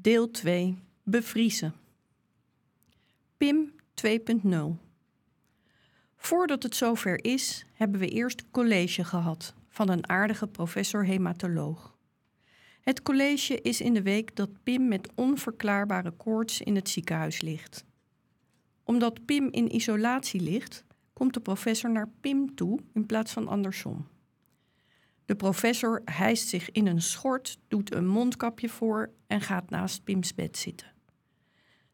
Deel 2. Bevriezen. PIM 2.0. Voordat het zover is, hebben we eerst college gehad van een aardige professor hematoloog. Het college is in de week dat Pim met onverklaarbare koorts in het ziekenhuis ligt. Omdat Pim in isolatie ligt, komt de professor naar Pim toe in plaats van andersom. De professor hijst zich in een schort, doet een mondkapje voor en gaat naast Pims bed zitten.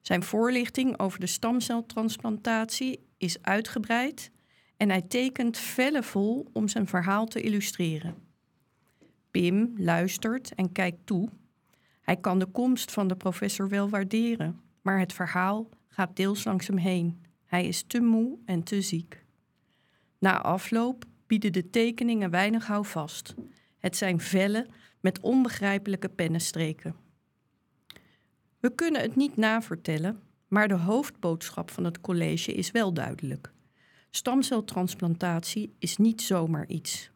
Zijn voorlichting over de stamceltransplantatie is uitgebreid en hij tekent vellen vol om zijn verhaal te illustreren. Pim luistert en kijkt toe. Hij kan de komst van de professor wel waarderen, maar het verhaal gaat deels langs hem heen. Hij is te moe en te ziek. Na afloop bieden de tekeningen weinig houvast. Het zijn vellen met onbegrijpelijke pennenstreken. We kunnen het niet navertellen, maar de hoofdboodschap van het college is wel duidelijk. Stamceltransplantatie is niet zomaar iets.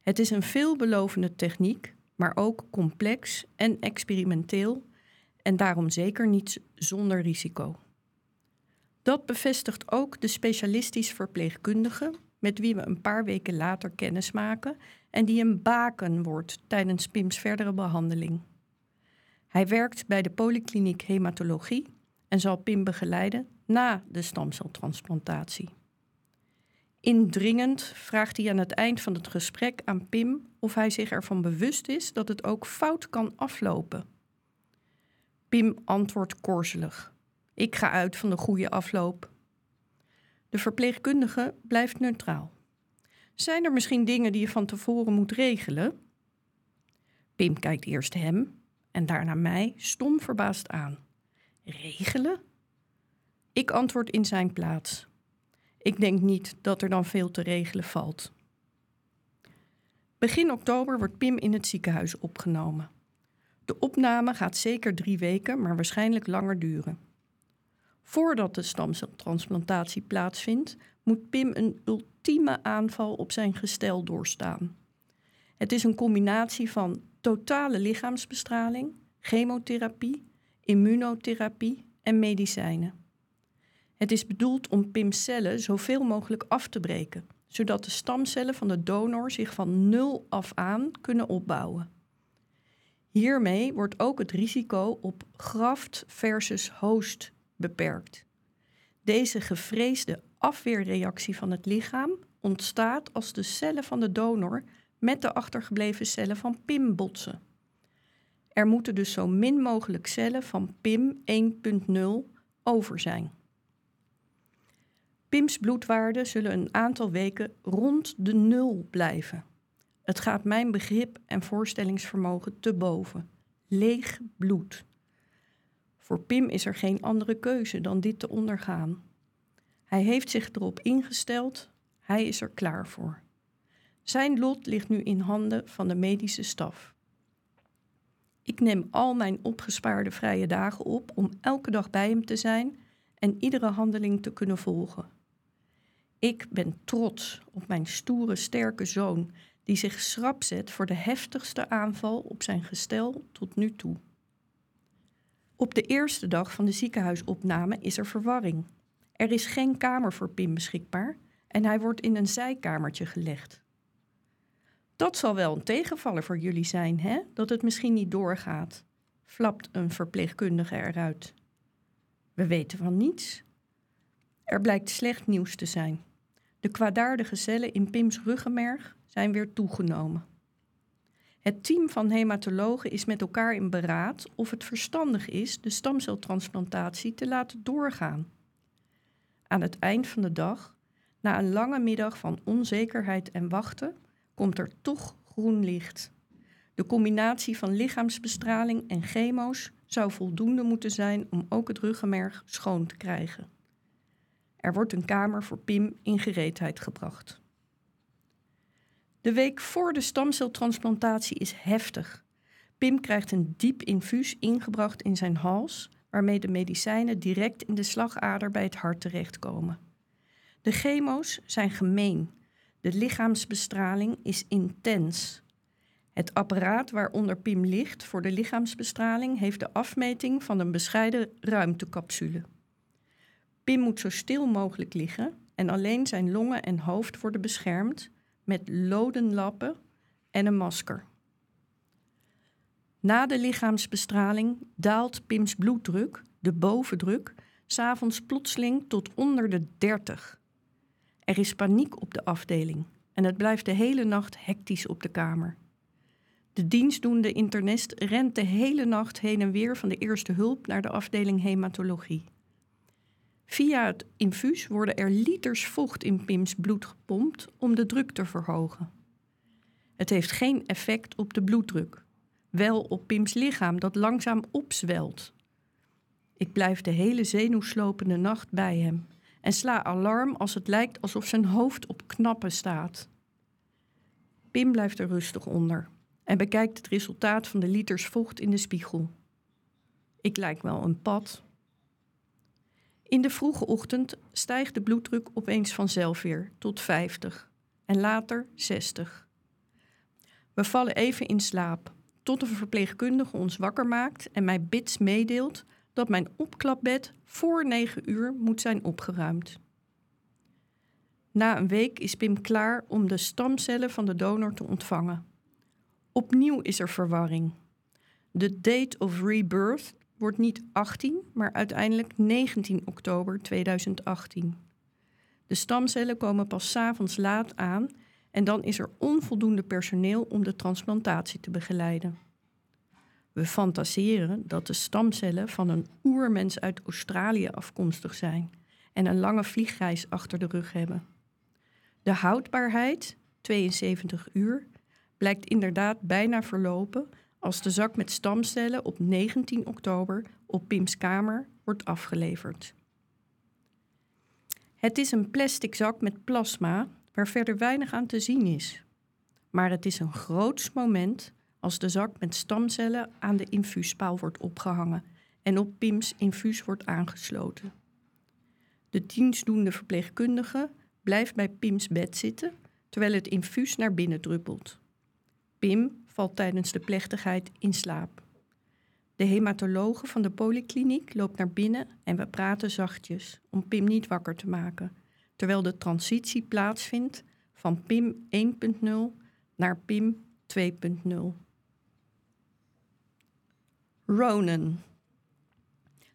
Het is een veelbelovende techniek, maar ook complex en experimenteel en daarom zeker niet zonder risico. Dat bevestigt ook de specialistisch verpleegkundige met wie we een paar weken later kennis maken en die een baken wordt tijdens Pim's verdere behandeling. Hij werkt bij de polykliniek hematologie en zal Pim begeleiden na de stamceltransplantatie. Indringend vraagt hij aan het eind van het gesprek aan Pim of hij zich ervan bewust is dat het ook fout kan aflopen. Pim antwoordt korzelig: Ik ga uit van de goede afloop. De verpleegkundige blijft neutraal. Zijn er misschien dingen die je van tevoren moet regelen? Pim kijkt eerst hem en daarna mij stom verbaasd aan. Regelen? Ik antwoord in zijn plaats. Ik denk niet dat er dan veel te regelen valt. Begin oktober wordt Pim in het ziekenhuis opgenomen. De opname gaat zeker drie weken, maar waarschijnlijk langer duren. Voordat de stamceltransplantatie plaatsvindt, moet Pim een ultieme aanval op zijn gestel doorstaan. Het is een combinatie van totale lichaamsbestraling, chemotherapie, immunotherapie en medicijnen. Het is bedoeld om Pim's cellen zoveel mogelijk af te breken, zodat de stamcellen van de donor zich van nul af aan kunnen opbouwen. Hiermee wordt ook het risico op graft versus host beperkt. Deze gevreesde afweerreactie van het lichaam ontstaat als de cellen van de donor met de achtergebleven cellen van PIM botsen. Er moeten dus zo min mogelijk cellen van PIM 1.0 over zijn. PIM's bloedwaarden zullen een aantal weken rond de nul blijven. Het gaat mijn begrip en voorstellingsvermogen te boven. Leeg bloed. Voor Pim is er geen andere keuze dan dit te ondergaan. Hij heeft zich erop ingesteld, hij is er klaar voor. Zijn lot ligt nu in handen van de medische staf. Ik neem al mijn opgespaarde vrije dagen op om elke dag bij hem te zijn en iedere handeling te kunnen volgen. Ik ben trots op mijn stoere, sterke zoon, die zich schrap zet voor de heftigste aanval op zijn gestel tot nu toe. Op de eerste dag van de ziekenhuisopname is er verwarring. Er is geen kamer voor Pim beschikbaar en hij wordt in een zijkamertje gelegd. Dat zal wel een tegenvaller voor jullie zijn, hè? Dat het misschien niet doorgaat, flapt een verpleegkundige eruit. We weten van niets. Er blijkt slecht nieuws te zijn. De kwaadaardige cellen in Pims ruggenmerg zijn weer toegenomen. Het team van hematologen is met elkaar in beraad of het verstandig is de stamceltransplantatie te laten doorgaan. Aan het eind van de dag, na een lange middag van onzekerheid en wachten, komt er toch groen licht. De combinatie van lichaamsbestraling en chemo's zou voldoende moeten zijn om ook het ruggenmerg schoon te krijgen. Er wordt een kamer voor Pim in gereedheid gebracht. De week voor de stamceltransplantatie is heftig. Pim krijgt een diep infuus ingebracht in zijn hals, waarmee de medicijnen direct in de slagader bij het hart terechtkomen. De chemo's zijn gemeen. De lichaamsbestraling is intens. Het apparaat waaronder Pim ligt voor de lichaamsbestraling heeft de afmeting van een bescheiden ruimtecapsule. Pim moet zo stil mogelijk liggen en alleen zijn longen en hoofd worden beschermd met lodenlappen en een masker. Na de lichaamsbestraling daalt Pims bloeddruk, de bovendruk, s'avonds plotseling tot onder de 30. Er is paniek op de afdeling en het blijft de hele nacht hectisch op de kamer. De dienstdoende internist rent de hele nacht heen en weer van de eerste hulp naar de afdeling hematologie. Via het infuus worden er liters vocht in Pims bloed gepompt om de druk te verhogen. Het heeft geen effect op de bloeddruk, wel op Pims lichaam dat langzaam opzwelt. Ik blijf de hele zenuwslopende nacht bij hem en sla alarm als het lijkt alsof zijn hoofd op knappen staat. Pim blijft er rustig onder en bekijkt het resultaat van de liters vocht in de spiegel. Ik lijk wel een pad. In de vroege ochtend stijgt de bloeddruk opeens vanzelf weer tot 50 en later 60. We vallen even in slaap, tot een verpleegkundige ons wakker maakt en mij bits meedeelt dat mijn opklapbed voor 9 uur moet zijn opgeruimd. Na een week is Pim klaar om de stamcellen van de donor te ontvangen. Opnieuw is er verwarring. De date of rebirth wordt niet 18, maar uiteindelijk 19 oktober 2018. De stamcellen komen pas s avonds laat aan en dan is er onvoldoende personeel om de transplantatie te begeleiden. We fantaseren dat de stamcellen van een oermens uit Australië afkomstig zijn en een lange vliegreis achter de rug hebben. De houdbaarheid, 72 uur, blijkt inderdaad bijna verlopen als de zak met stamcellen op 19 oktober op Pim's kamer wordt afgeleverd. Het is een plastic zak met plasma waar verder weinig aan te zien is. Maar het is een groots moment als de zak met stamcellen aan de infuuspaal wordt opgehangen en op Pim's infuus wordt aangesloten. De dienstdoende verpleegkundige blijft bij Pim's bed zitten terwijl het infuus naar binnen druppelt. Pim valt tijdens de plechtigheid in slaap. De hematologe van de polykliniek loopt naar binnen en we praten zachtjes om Pim niet wakker te maken, terwijl de transitie plaatsvindt van PIM 1.0 naar PIM 2.0. Ronan.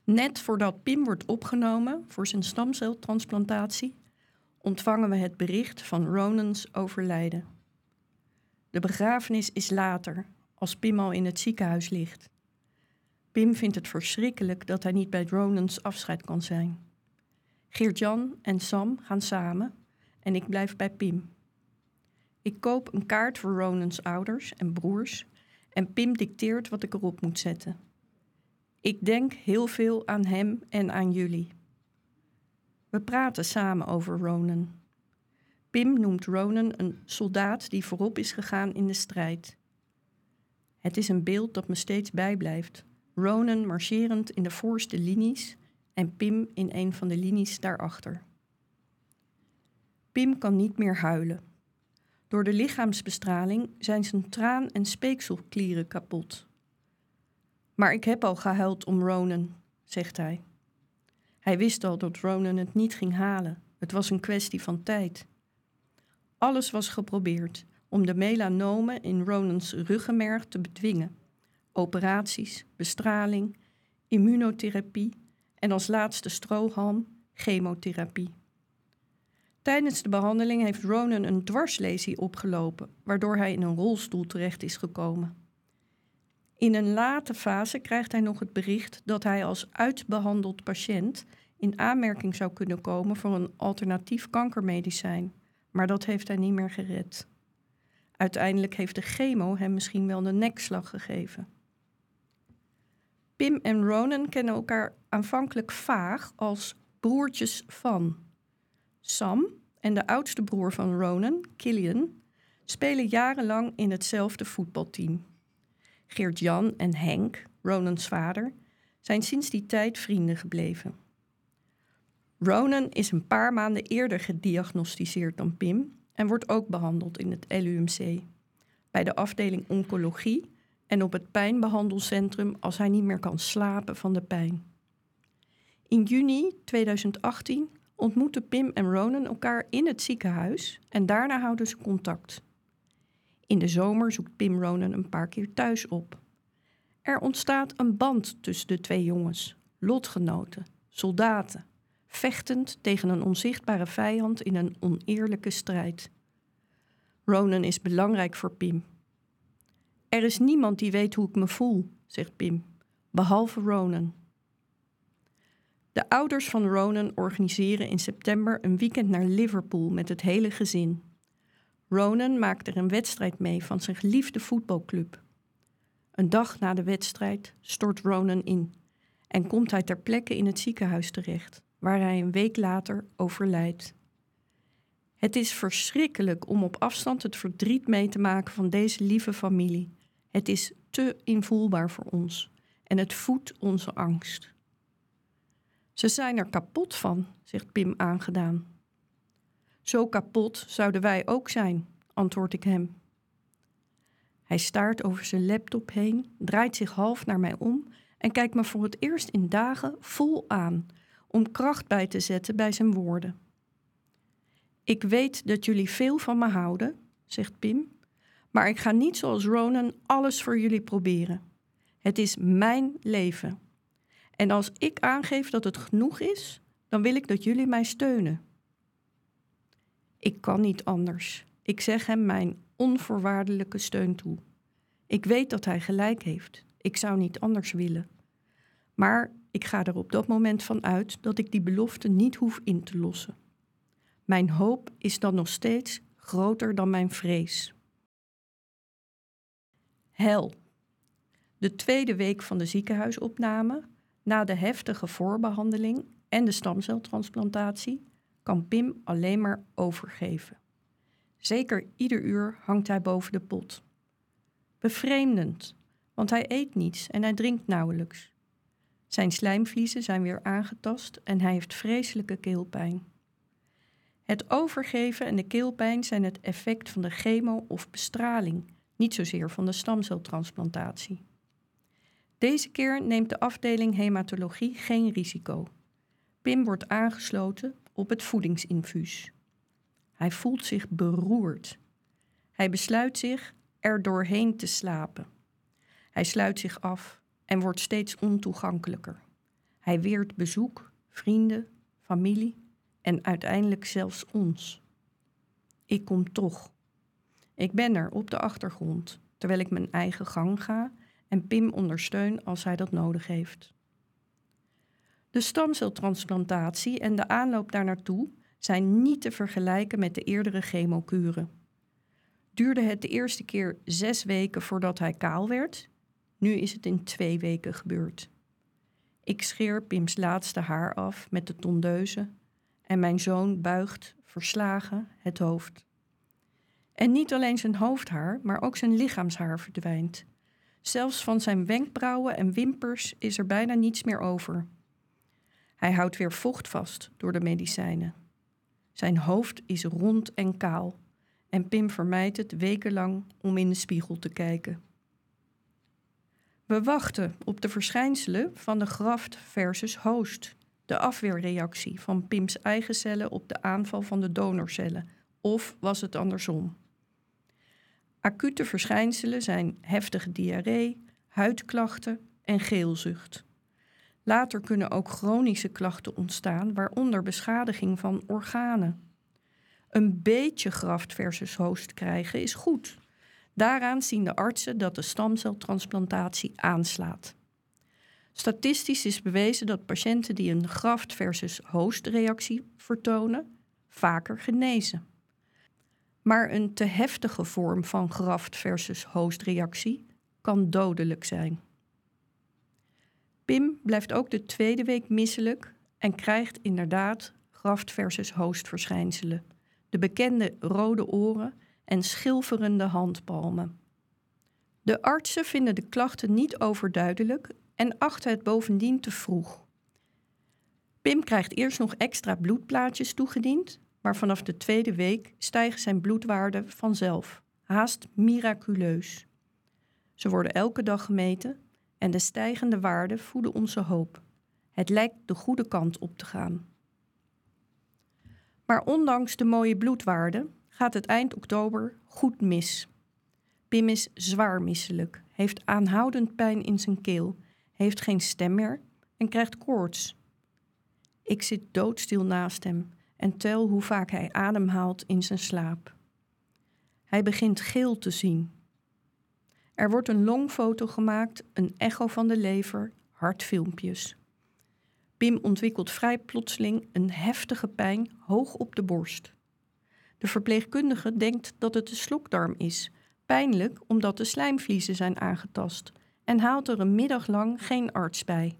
Net voordat Pim wordt opgenomen voor zijn stamceltransplantatie, ontvangen we het bericht van Ronans overlijden. De begrafenis is later, als Pim al in het ziekenhuis ligt. Pim vindt het verschrikkelijk dat hij niet bij Ronans afscheid kan zijn. Geert-Jan en Sam gaan samen en ik blijf bij Pim. Ik koop een kaart voor Ronans ouders en broers en Pim dicteert wat ik erop moet zetten. Ik denk heel veel aan hem en aan jullie. We praten samen over Ronan. Pim noemt Ronan een soldaat die voorop is gegaan in de strijd. Het is een beeld dat me steeds bijblijft. Ronan marcherend in de voorste linies en Pim in een van de linies daarachter. Pim kan niet meer huilen. Door de lichaamsbestraling zijn zijn traan- en speekselklieren kapot. Maar ik heb al gehuild om Ronan, zegt hij. Hij wist al dat Ronan het niet ging halen. Het was een kwestie van tijd. Alles was geprobeerd om de melanomen in Ronans ruggenmerg te bedwingen. Operaties, bestraling, immunotherapie en als laatste strohalm chemotherapie. Tijdens de behandeling heeft Ronan een dwarslesie opgelopen, waardoor hij in een rolstoel terecht is gekomen. In een late fase krijgt hij nog het bericht dat hij als uitbehandeld patiënt in aanmerking zou kunnen komen voor een alternatief kankermedicijn, maar dat heeft hij niet meer gered. Uiteindelijk heeft de chemo hem misschien wel de nekslag gegeven. Pim en Ronan kennen elkaar aanvankelijk vaag als broertjes van. Sam en de oudste broer van Ronan, Killian, spelen jarenlang in hetzelfde voetbalteam. Geert-Jan en Henk, Ronans vader, zijn sinds die tijd vrienden gebleven. Ronan is een paar maanden eerder gediagnosticeerd dan Pim en wordt ook behandeld in het LUMC. bij de afdeling oncologie en op het pijnbehandelcentrum als hij niet meer kan slapen van de pijn. In juni 2018 ontmoeten Pim en Ronan elkaar in het ziekenhuis en daarna houden ze contact. In de zomer zoekt Pim Ronan een paar keer thuis op. Er ontstaat een band tussen de twee jongens, lotgenoten, soldaten, vechtend tegen een onzichtbare vijand in een oneerlijke strijd. Ronan is belangrijk voor Pim. Er is niemand die weet hoe ik me voel, zegt Pim, behalve Ronan. De ouders van Ronan organiseren in september een weekend naar Liverpool met het hele gezin. Ronan maakt er een wedstrijd mee van zijn geliefde voetbalclub. Een dag na de wedstrijd stort Ronan in en komt hij ter plekke in het ziekenhuis terecht, waar hij een week later overlijdt. Het is verschrikkelijk om op afstand het verdriet mee te maken van deze lieve familie. Het is te invoelbaar voor ons en het voedt onze angst. Ze zijn er kapot van, zegt Pim aangedaan. Zo kapot zouden wij ook zijn, antwoord ik hem. Hij staart over zijn laptop heen, draait zich half naar mij om en kijkt me voor het eerst in dagen vol aan, om kracht bij te zetten bij zijn woorden. Ik weet dat jullie veel van me houden, zegt Pim, maar ik ga niet zoals Ronan alles voor jullie proberen. Het is mijn leven. En als ik aangeef dat het genoeg is, dan wil ik dat jullie mij steunen. Ik kan niet anders. Ik zeg hem mijn onvoorwaardelijke steun toe. Ik weet dat hij gelijk heeft. Ik zou niet anders willen. Maar ik ga er op dat moment van uit dat ik die belofte niet hoef in te lossen. Mijn hoop is dan nog steeds groter dan mijn vrees. Hel. De tweede week van de ziekenhuisopname, na de heftige voorbehandeling en de stamceltransplantatie, kan Pim alleen maar overgeven. Zeker ieder uur hangt hij boven de pot. Bevreemdend, want hij eet niets en hij drinkt nauwelijks. Zijn slijmvliezen zijn weer aangetast en hij heeft vreselijke keelpijn. Het overgeven en de keelpijn zijn het effect van de chemo- of bestraling, niet zozeer van de stamceltransplantatie. Deze keer neemt de afdeling hematologie geen risico. Pim wordt aangesloten op het voedingsinfuus. Hij voelt zich beroerd. Hij besluit zich er doorheen te slapen. Hij sluit zich af en wordt steeds ontoegankelijker. Hij weert bezoek, vrienden, familie en uiteindelijk zelfs ons. Ik kom toch. Ik ben er op de achtergrond, terwijl ik mijn eigen gang ga en Pim ondersteun als hij dat nodig heeft. De stamceltransplantatie en de aanloop daar naartoe zijn niet te vergelijken met de eerdere chemokuren. Duurde het de eerste keer zes weken voordat hij kaal werd, nu is het in twee weken gebeurd. Ik scheer Pims laatste haar af met de tondeuze en mijn zoon buigt, verslagen, het hoofd. En niet alleen zijn hoofdhaar, maar ook zijn lichaamshaar verdwijnt. Zelfs van zijn wenkbrauwen en wimpers is er bijna niets meer over. Hij houdt weer vocht vast door de medicijnen. Zijn hoofd is rond en kaal en Pim vermijdt het wekenlang om in de spiegel te kijken. We wachten op de verschijnselen van de graft versus host, de afweerreactie van Pims eigen cellen op de aanval van de donorcellen, of was het andersom? Acute verschijnselen zijn heftige diarree, huidklachten en geelzucht. Later kunnen ook chronische klachten ontstaan, waaronder beschadiging van organen. Een beetje graft versus host krijgen is goed. Daaraan zien de artsen dat de stamceltransplantatie aanslaat. Statistisch is bewezen dat patiënten die een graft versus host reactie vertonen, vaker genezen. Maar een te heftige vorm van graft versus host reactie kan dodelijk zijn. Pim blijft ook de tweede week misselijk en krijgt inderdaad graft versus host verschijnselen. De bekende rode oren en schilferende handpalmen. De artsen vinden de klachten niet overduidelijk en achten het bovendien te vroeg. Pim krijgt eerst nog extra bloedplaatjes toegediend, maar vanaf de tweede week stijgen zijn bloedwaarden vanzelf. haast miraculeus. Ze worden elke dag gemeten en de stijgende waarden voeden onze hoop. Het lijkt de goede kant op te gaan. Maar ondanks de mooie bloedwaarden gaat het eind oktober goed mis. Pim is zwaar misselijk, heeft aanhoudend pijn in zijn keel, heeft geen stem meer en krijgt koorts. Ik zit doodstil naast hem en tel hoe vaak hij ademhaalt in zijn slaap. Hij begint geel te zien. Er wordt een longfoto gemaakt, een echo van de lever, hartfilmpjes. Pim ontwikkelt vrij plotseling een heftige pijn hoog op de borst. De verpleegkundige denkt dat het de slokdarm is, pijnlijk omdat de slijmvliezen zijn aangetast, en haalt er een middag lang geen arts bij.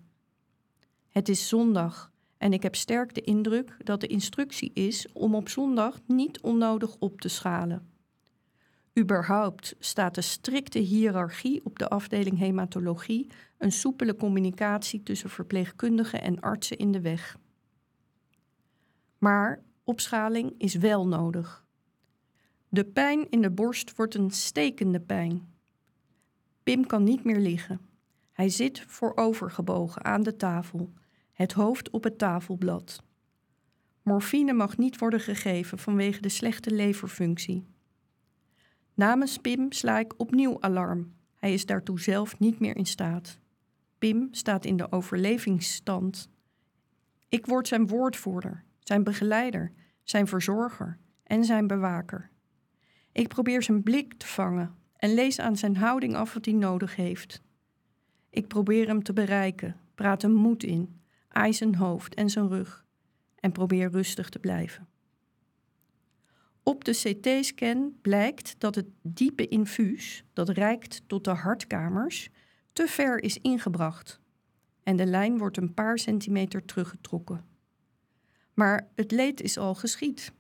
Het is zondag en ik heb sterk de indruk dat de instructie is om op zondag niet onnodig op te schalen. Überhaupt staat de strikte hiërarchie op de afdeling hematologie een soepele communicatie tussen verpleegkundigen en artsen in de weg. Maar opschaling is wel nodig. De pijn in de borst wordt een stekende pijn. Pim kan niet meer liggen. Hij zit voorovergebogen aan de tafel, het hoofd op het tafelblad. Morfine mag niet worden gegeven vanwege de slechte leverfunctie. Namens Pim sla ik opnieuw alarm. Hij is daartoe zelf niet meer in staat. Pim staat in de overlevingsstand. Ik word zijn woordvoerder, zijn begeleider, zijn verzorger en zijn bewaker. Ik probeer zijn blik te vangen en lees aan zijn houding af wat hij nodig heeft. Ik probeer hem te bereiken, praat hem moed in, aai zijn hoofd en zijn rug en probeer rustig te blijven. Op de CT-scan blijkt dat het diepe infuus, dat reikt tot de hartkamers, te ver is ingebracht. En de lijn wordt een paar centimeter teruggetrokken. Maar het leed is al geschied.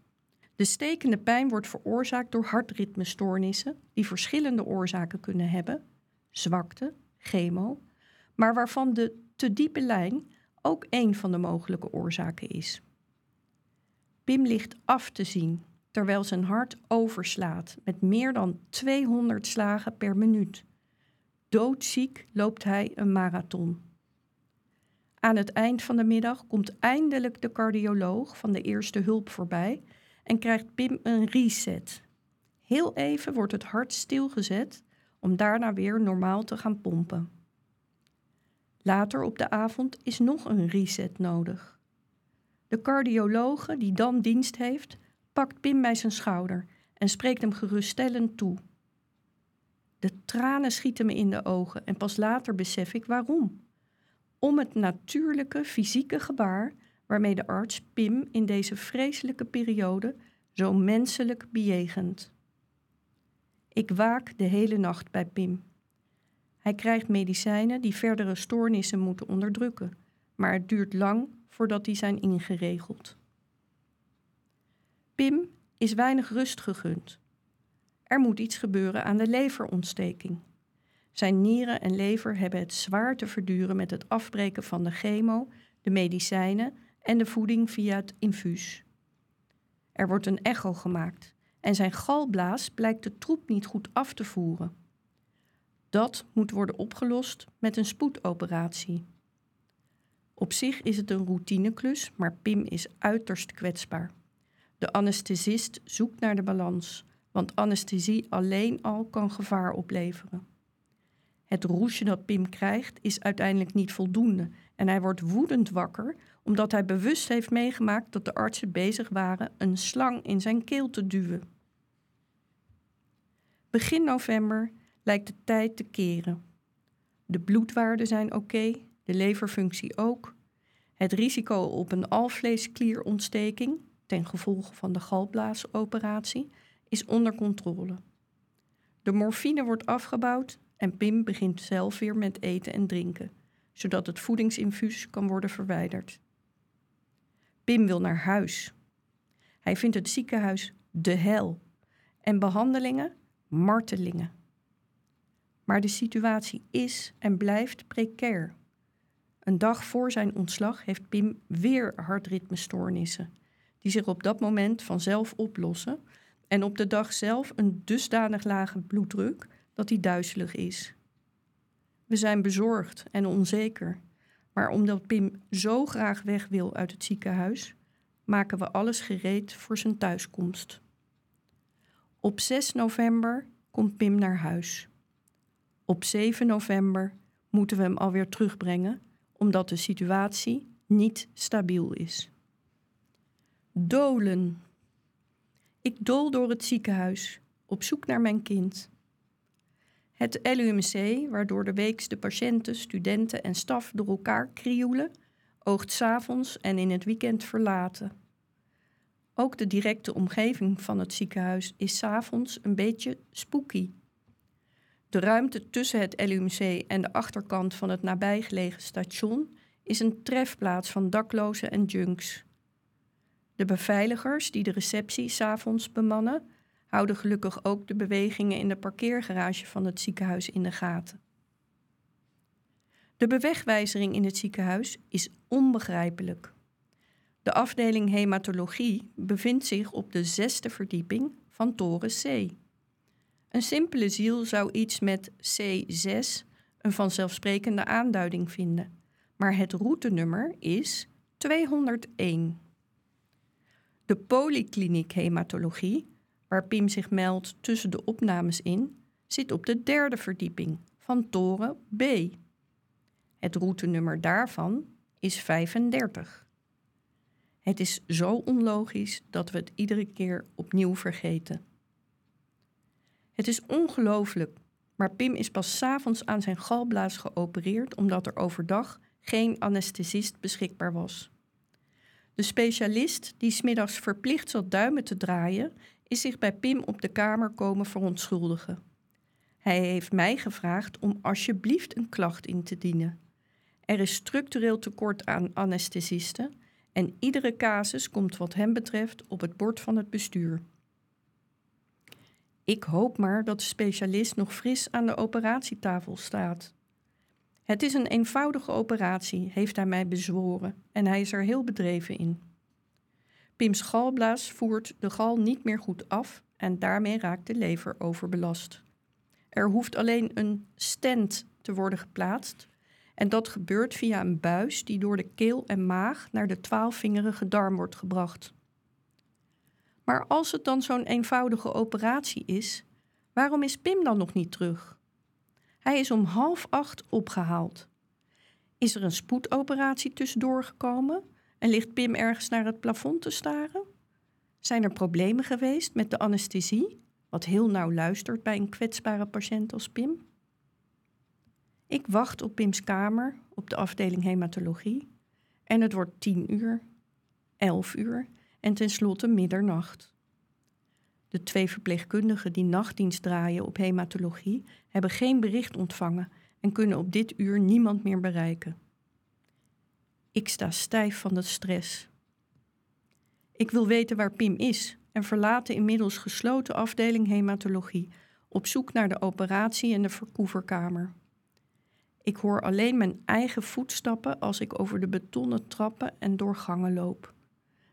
De stekende pijn wordt veroorzaakt door hartritmestoornissen die verschillende oorzaken kunnen hebben, zwakte, chemo, maar waarvan de te diepe lijn ook een van de mogelijke oorzaken is. Pim ligt af te zien terwijl zijn hart overslaat met meer dan 200 slagen per minuut. Doodziek loopt hij een marathon. Aan het eind van de middag komt eindelijk de cardioloog van de eerste hulp voorbij en krijgt Pim een reset. Heel even wordt het hart stilgezet om daarna weer normaal te gaan pompen. Later op de avond is nog een reset nodig. De cardiologe die dan dienst heeft, pakt Pim bij zijn schouder en spreekt hem geruststellend toe. De tranen schieten me in de ogen en pas later besef ik waarom. Om het natuurlijke fysieke gebaar waarmee de arts Pim in deze vreselijke periode zo menselijk bejegent. Ik waak de hele nacht bij Pim. Hij krijgt medicijnen die verdere stoornissen moeten onderdrukken, maar het duurt lang voordat die zijn ingeregeld. Pim is weinig rust gegund. Er moet iets gebeuren aan de leverontsteking. Zijn nieren en lever hebben het zwaar te verduren met het afbreken van de chemo, de medicijnen en de voeding via het infuus. Er wordt een echo gemaakt en zijn galblaas blijkt de troep niet goed af te voeren. Dat moet worden opgelost met een spoedoperatie. Op zich is het een routineklus, maar Pim is uiterst kwetsbaar. De anesthesist zoekt naar de balans, want anesthesie alleen al kan gevaar opleveren. Het roesje dat Pim krijgt is uiteindelijk niet voldoende en hij wordt woedend wakker omdat hij bewust heeft meegemaakt dat de artsen bezig waren een slang in zijn keel te duwen. Begin november lijkt de tijd te keren. De bloedwaarden zijn oké, de leverfunctie ook. Het risico op een alvleesklierontsteking, ten gevolge van de galblaasoperatie, is onder controle. De morfine wordt afgebouwd en Pim begint zelf weer met eten en drinken, zodat het voedingsinfuus kan worden verwijderd. Pim wil naar huis. Hij vindt het ziekenhuis de hel en behandelingen martelingen. Maar de situatie is en blijft precair. Een dag voor zijn ontslag heeft Pim weer hartritmestoornissen, die zich op dat moment vanzelf oplossen En op de dag zelf een dusdanig lage bloeddruk dat hij duizelig is. We zijn bezorgd en onzeker. Maar omdat Pim zo graag weg wil uit het ziekenhuis, maken we alles gereed voor zijn thuiskomst. Op 6 november komt Pim naar huis. Op 7 november moeten we hem alweer terugbrengen, omdat de situatie niet stabiel is. Dolen. Ik dol door het ziekenhuis, op zoek naar mijn kind. Het LUMC, waardoor de weeks de patiënten, studenten en staf door elkaar krioelen, oogt s'avonds en in het weekend verlaten. Ook de directe omgeving van het ziekenhuis is s'avonds een beetje spooky. De ruimte tussen het LUMC en de achterkant van het nabijgelegen station is een trefplaats van daklozen en junks. De beveiligers die de receptie s'avonds bemannen, houden gelukkig ook de bewegingen in de parkeergarage van het ziekenhuis in de gaten. De bewegwijzering in het ziekenhuis is onbegrijpelijk. De afdeling hematologie bevindt zich op de zesde verdieping van toren C. Een simpele ziel zou iets met C6 een vanzelfsprekende aanduiding vinden, maar het routenummer is 201. De polykliniek hematologie, waar Pim zich meldt tussen de opnames in, zit op de derde verdieping van toren B. Het routenummer daarvan is 35. Het is zo onlogisch dat we het iedere keer opnieuw vergeten. Het is ongelooflijk, maar Pim is pas s'avonds aan zijn galblaas geopereerd omdat er overdag geen anesthesist beschikbaar was. De specialist, die smiddags verplicht zat duimen te draaien, is zich bij Pim op de kamer komen verontschuldigen. Hij heeft mij gevraagd om alsjeblieft een klacht in te dienen. Er is structureel tekort aan anesthesisten en iedere casus komt wat hem betreft op het bord van het bestuur. Ik hoop maar dat de specialist nog fris aan de operatietafel staat. Het is een eenvoudige operatie, heeft hij mij bezworen, en hij is er heel bedreven in. Pim's galblaas voert de gal niet meer goed af en daarmee raakt de lever overbelast. Er hoeft alleen een stent te worden geplaatst en dat gebeurt via een buis die door de keel en maag naar de twaalfvingerige darm wordt gebracht. Maar als het dan zo'n eenvoudige operatie is, waarom is Pim dan nog niet terug? Hij is om half acht opgehaald. Is er een spoedoperatie tussendoor gekomen en ligt Pim ergens naar het plafond te staren? Zijn er problemen geweest met de anesthesie, wat heel nauw luistert bij een kwetsbare patiënt als Pim? Ik wacht op Pim's kamer op de afdeling hematologie en het wordt tien uur, elf uur en tenslotte middernacht. De twee verpleegkundigen die nachtdienst draaien op hematologie hebben geen bericht ontvangen en kunnen op dit uur niemand meer bereiken. Ik sta stijf van de stress. Ik wil weten waar Pim is en verlaat de inmiddels gesloten afdeling hematologie op zoek naar de operatie en de verkoeverkamer. Ik hoor alleen mijn eigen voetstappen als ik over de betonnen trappen en door gangen loop.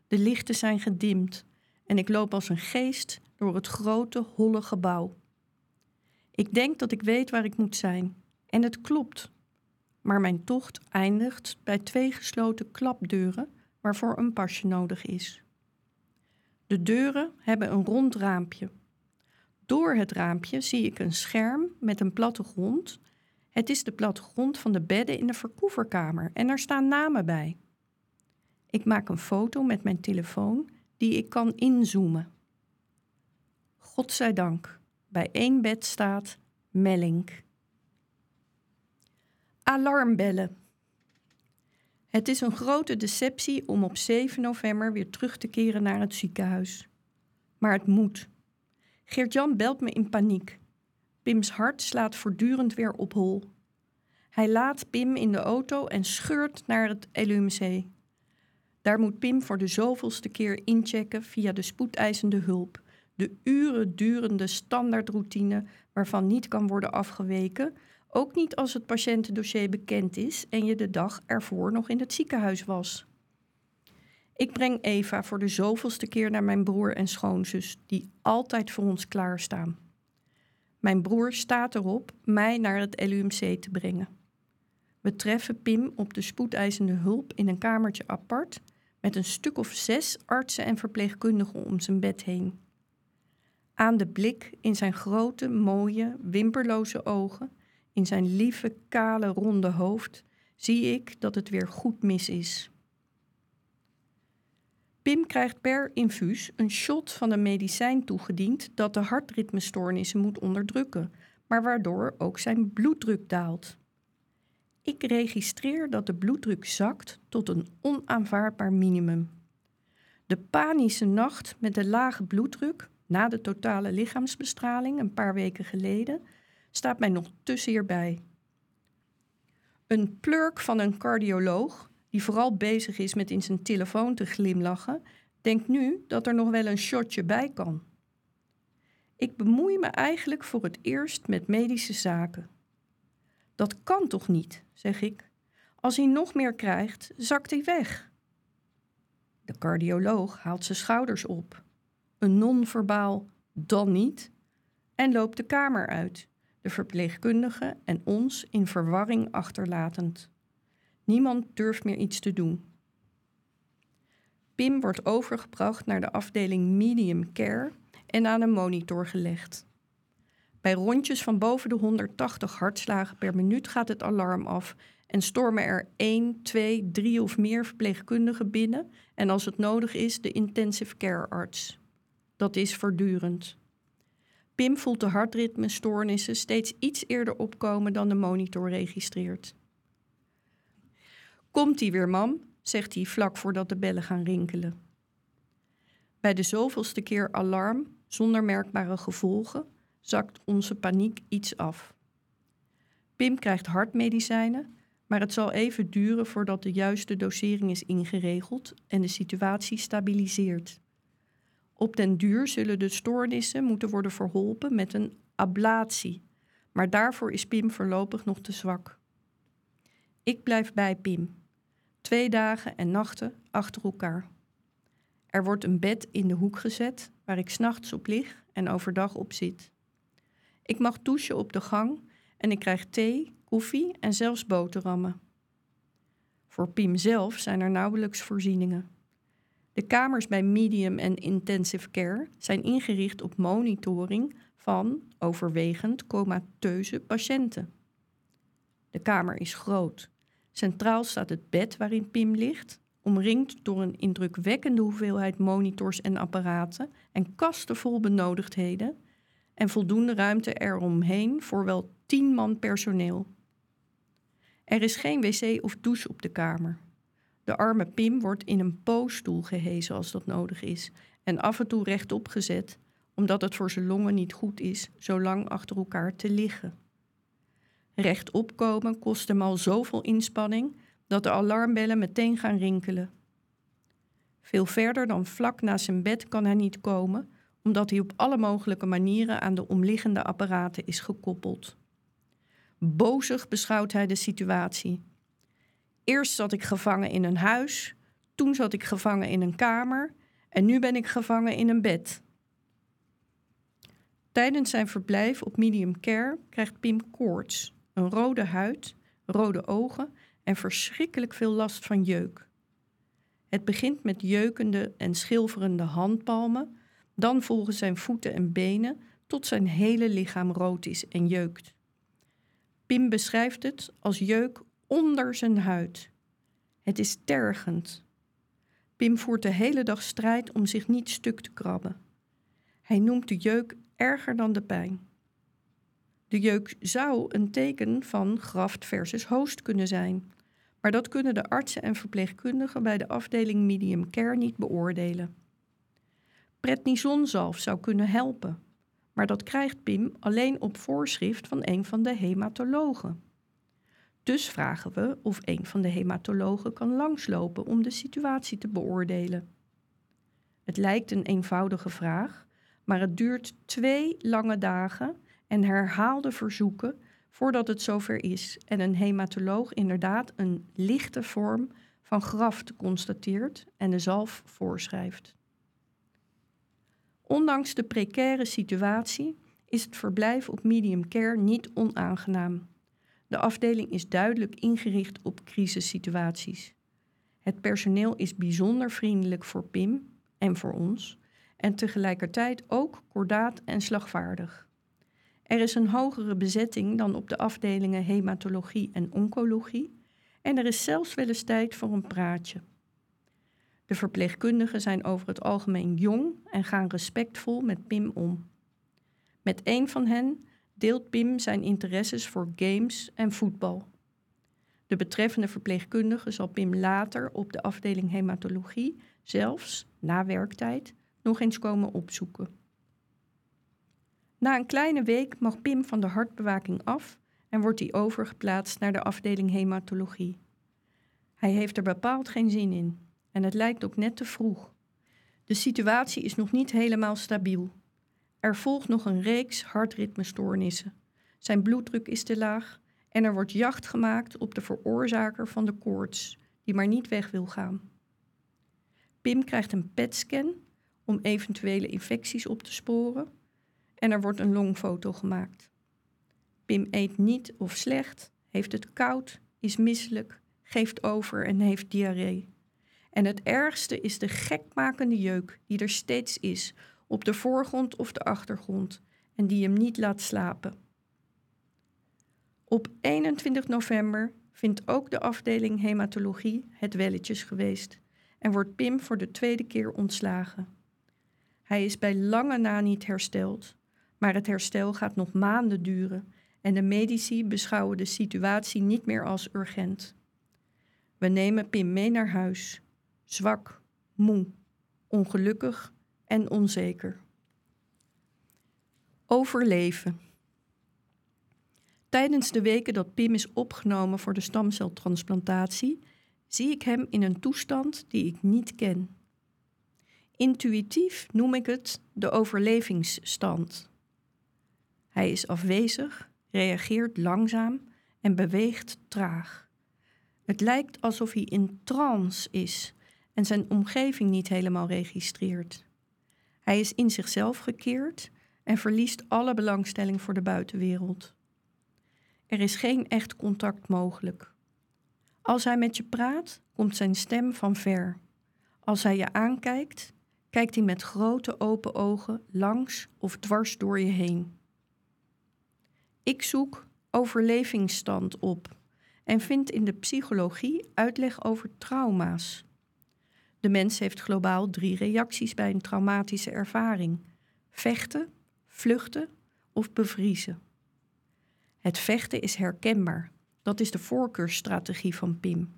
De lichten zijn gedimd en ik loop als een geest door het grote, holle gebouw. Ik denk dat ik weet waar ik moet zijn. En het klopt. Maar mijn tocht eindigt bij twee gesloten klapdeuren waarvoor een pasje nodig is. De deuren hebben een rond raampje. Door het raampje zie ik een scherm met een plattegrond. Het is de plattegrond van de bedden in de verkoeverkamer en er staan namen bij. Ik maak een foto met mijn telefoon die ik kan inzoomen. Godzijdank, bij één bed staat Mellink. Alarmbellen. Het is een grote deceptie om op 7 november weer terug te keren naar het ziekenhuis. Maar het moet. Geert-Jan belt me in paniek. Pims hart slaat voortdurend weer op hol. Hij laat Pim in de auto en scheurt naar het LUMC. Daar moet Pim voor de zoveelste keer inchecken via de spoedeisende hulp. De uren durende standaardroutine waarvan niet kan worden afgeweken, ook niet als het patiëntendossier bekend is en je de dag ervoor nog in het ziekenhuis was. Ik breng Eva voor de zoveelste keer naar mijn broer en schoonzus, die altijd voor ons klaarstaan. Mijn broer staat erop mij naar het LUMC te brengen. We treffen Pim op de spoedeisende hulp in een kamertje apart met een stuk of zes artsen en verpleegkundigen om zijn bed heen. Aan de blik in zijn grote, mooie, wimperloze ogen, in zijn lieve, kale, ronde hoofd, zie ik dat het weer goed mis is. Pim krijgt per infuus een shot van een medicijn toegediend dat de hartritmestoornissen moet onderdrukken, maar waardoor ook zijn bloeddruk daalt. Ik registreer dat de bloeddruk zakt tot een onaanvaardbaar minimum. De panische nacht met de lage bloeddruk na de totale lichaamsbestraling een paar weken geleden staat mij nog te zeer bij. Een plurk van een cardioloog, die vooral bezig is met in zijn telefoon te glimlachen, denkt nu dat er nog wel een shotje bij kan. Ik bemoei me eigenlijk voor het eerst met medische zaken. Dat kan toch niet, zeg ik. Als hij nog meer krijgt, zakt hij weg. De cardioloog haalt zijn schouders op. Een non-verbaal dan niet en loopt de kamer uit, de verpleegkundige en ons in verwarring achterlatend. Niemand durft meer iets te doen. Pim wordt overgebracht naar de afdeling medium care en aan een monitor gelegd. Bij rondjes van boven de 180 hartslagen per minuut gaat het alarm af en stormen er 1, 2, 3 of meer verpleegkundigen binnen en als het nodig is de intensive care arts. Dat is voortdurend. Pim voelt de hartritmestoornissen steeds iets eerder opkomen dan de monitor registreert. Komt-ie weer, mam, zegt hij vlak voordat de bellen gaan rinkelen. Bij de zoveelste keer alarm, zonder merkbare gevolgen, zakt onze paniek iets af. Pim krijgt hartmedicijnen, maar het zal even duren voordat de juiste dosering is ingeregeld en de situatie stabiliseert. Op den duur zullen de stoornissen moeten worden verholpen met een ablatie, maar daarvoor is Pim voorlopig nog te zwak. Ik blijf bij Pim, twee dagen en nachten achter elkaar. Er wordt een bed in de hoek gezet waar ik s'nachts op lig en overdag op zit. Ik mag douchen op de gang en ik krijg thee, koffie en zelfs boterhammen. Voor Pim zelf zijn er nauwelijks voorzieningen. De kamers bij medium en intensive care zijn ingericht op monitoring van overwegend comateuze patiënten. De kamer is groot. Centraal staat het bed waarin Pim ligt, omringd door een indrukwekkende hoeveelheid monitors en apparaten en kasten vol benodigdheden en voldoende ruimte eromheen voor wel tien man personeel. Er is geen wc of douche op de kamer. De arme Pim wordt in een poosstoel gehezen als dat nodig is en af en toe rechtop gezet, omdat het voor zijn longen niet goed is zo lang achter elkaar te liggen. Rechtop komen kost hem al zoveel inspanning dat de alarmbellen meteen gaan rinkelen. Veel verder dan vlak naast zijn bed kan hij niet komen, omdat hij op alle mogelijke manieren aan de omliggende apparaten is gekoppeld. Bozig beschouwt hij de situatie. Eerst zat ik gevangen in een huis, toen zat ik gevangen in een kamer en nu ben ik gevangen in een bed. Tijdens zijn verblijf op medium care krijgt Pim koorts, een rode huid, rode ogen en verschrikkelijk veel last van jeuk. Het begint met jeukende en schilferende handpalmen, dan volgen zijn voeten en benen tot zijn hele lichaam rood is en jeukt. Pim beschrijft het als jeuk onder zijn huid. Het is tergend. Pim voert de hele dag strijd om zich niet stuk te krabben. Hij noemt de jeuk erger dan de pijn. De jeuk zou een teken van graft versus host kunnen zijn, maar dat kunnen de artsen en verpleegkundigen bij de afdeling medium care niet beoordelen. Prednisonzalf zou kunnen helpen, maar dat krijgt Pim alleen op voorschrift van een van de hematologen. Dus vragen we of een van de hematologen kan langslopen om de situatie te beoordelen. Het lijkt een eenvoudige vraag, maar het duurt twee lange dagen en herhaalde verzoeken voordat het zover is en een hematoloog inderdaad een lichte vorm van graft constateert en de zalf voorschrijft. Ondanks de precaire situatie is het verblijf op medium care niet onaangenaam. De afdeling is duidelijk ingericht op crisissituaties. Het personeel is bijzonder vriendelijk voor Pim en voor ons en tegelijkertijd ook kordaat en slagvaardig. Er is een hogere bezetting dan op de afdelingen hematologie en oncologie en er is zelfs wel eens tijd voor een praatje. De verpleegkundigen zijn over het algemeen jong en gaan respectvol met Pim om. Met een van hen deelt Pim zijn interesses voor games en voetbal. De betreffende verpleegkundige zal Pim later op de afdeling hematologie zelfs, na werktijd, nog eens komen opzoeken. Na een kleine week mag Pim van de hartbewaking af en wordt hij overgeplaatst naar de afdeling hematologie. Hij heeft er bepaald geen zin in en het lijkt ook net te vroeg. De situatie is nog niet helemaal stabiel. Er volgt nog een reeks hartritmestoornissen. Zijn bloeddruk is te laag en er wordt jacht gemaakt op de veroorzaker van de koorts, die maar niet weg wil gaan. Pim krijgt een PET-scan om eventuele infecties op te sporen en er wordt een longfoto gemaakt. Pim eet niet of slecht, heeft het koud, is misselijk, geeft over en heeft diarree. En het ergste is de gekmakende jeuk die er steeds is, op de voorgrond of de achtergrond, en die hem niet laat slapen. Op 21 november vindt ook de afdeling hematologie het welletjes geweest en wordt Pim voor de tweede keer ontslagen. Hij is bij lange na niet hersteld, maar het herstel gaat nog maanden duren en de medici beschouwen de situatie niet meer als urgent. We nemen Pim mee naar huis, zwak, moe, ongelukkig en onzeker. Overleven. Tijdens de weken dat Pim is opgenomen voor de stamceltransplantatie, zie ik hem in een toestand die ik niet ken. Intuïtief noem ik het de overlevingsstand. Hij is afwezig, reageert langzaam en beweegt traag. Het lijkt alsof hij in trance is en zijn omgeving niet helemaal registreert. Hij is in zichzelf gekeerd en verliest alle belangstelling voor de buitenwereld. Er is geen echt contact mogelijk. Als hij met je praat, komt zijn stem van ver. Als hij je aankijkt, kijkt hij met grote open ogen langs of dwars door je heen. Ik zoek overlevingsstand op en vind in de psychologie uitleg over trauma's. De mens heeft globaal drie reacties bij een traumatische ervaring: vechten, vluchten of bevriezen. Het vechten is herkenbaar. Dat is de voorkeursstrategie van Pim.